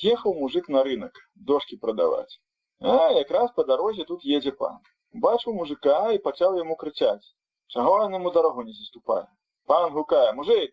Ехаў мужик на рынок дошкі прадаваць. А якраз па дарозе тут едзе пан. Бачыў мужика і пачаў яму крычаць: Чаго ён яму дарогу не заступае. Пан гукае: мужик,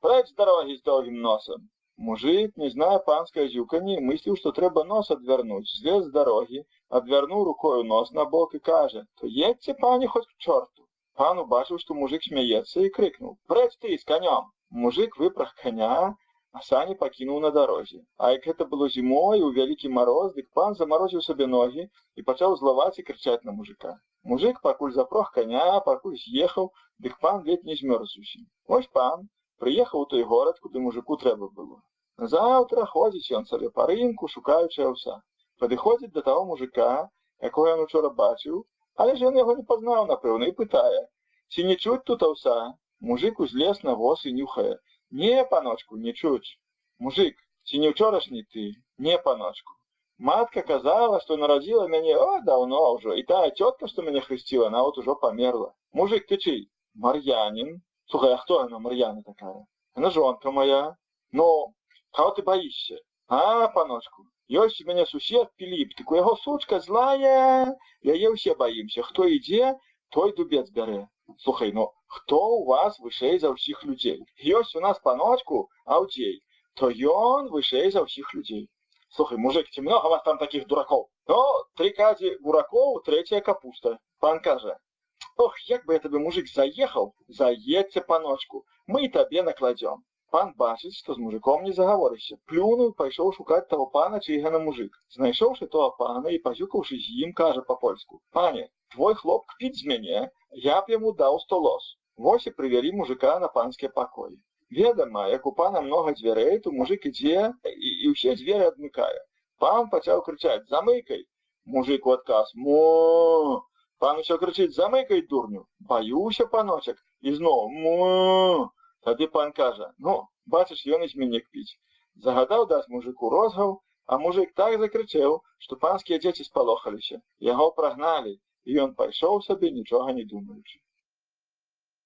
прэч з дарогі з доўгім носам. Мужик, не зная панскае зюканне, мысліў, што трэба нос адвярнуць, злез з дарогі, адвярнуў рукою нос на бок і кажа: то едьце пані хоць к чорту. Пан убачыў, што мужик смяецца і крыкнуў: прэч ты з канём. Мужик выпраг коня, а сані пакінуў на дарозе. А як гэта было зімой у вялікі мароз, дык пан замарозіў сабе ногі і пачаў злаваць і крычаць на мужика. Мужик пакуль запрог коня, пакуль з'ехаў, дык пан ледь не змёрз зусім. Вось пан прыехаў у той горад, куды мужику трэба было. Заўтра ходзіць ён сабе па рынку, шукаючы аўса. Падыходзіць да таго мужика, якога ён учора бачыў, але ж ён яго не пазнаў, напэўна, і пытае: ці не чуць тут аўса? Мужик узлез на воз і нюхае. Не, паночку, не чуць. Мужик, ці не ўчорашні ты, не паночку. Матка казала, што нарадзіла мяне о даўно ўжо і тая цётка, што мяне хрысціла, нават ужо памерла. Мужик, ты чый? Мар'янін. Слухай, а хто яна Мар'яна такая? Яна жонка моя. Ну, каго ты баішся? А, паночку, ёсць у мяне сусед Піліп, так у яго сучка злая, яе ўсе баімся, хто ідзе, той дубец бярэ. Слухай, ну хто у вас вышэй за ўсіх людзей? Ёсць у нас паночку аўдзей, то ён вышэй за ўсіх людзей. Слухай, мужик, ці много вас там таких дуракоў? Ну, три кадзі буракоў, третья капуста. Пан кажа: Ох, як бы я табе мужик заехаў, заедце паночку, мы табе накладём. Пан бачыць, што з мужиком не загаворыся. Плюнуў, пайшоў шукаць таго пана, чыйга на мужик. Знайшоўшы того пана і пазюкаўшы з ім, кажа па-польску: Пане, твой хлоп кпіць з мяне, я б яму даў сто лос. Вось і прывялі мужика на панскія пакоі. Ведама, як у пана многа дзвярэй, то мужик ідзе і, і ўсе дзверы адмыкае. Пан пачаў крычаць: замыкай. Мужик у адказ: Мо! Пан усё крычыць: замыкай дурню. Баюся, паночак, і зноў мо! Тады пан кажа: Ну, бачыш, ён і мяне кпіць. Загадаў даць мужику розгаў, а мужик так закрычаў, што панскія дзеці спалохаліся. Яго прагналі, і ён пайшоў сабе нічога не думаючы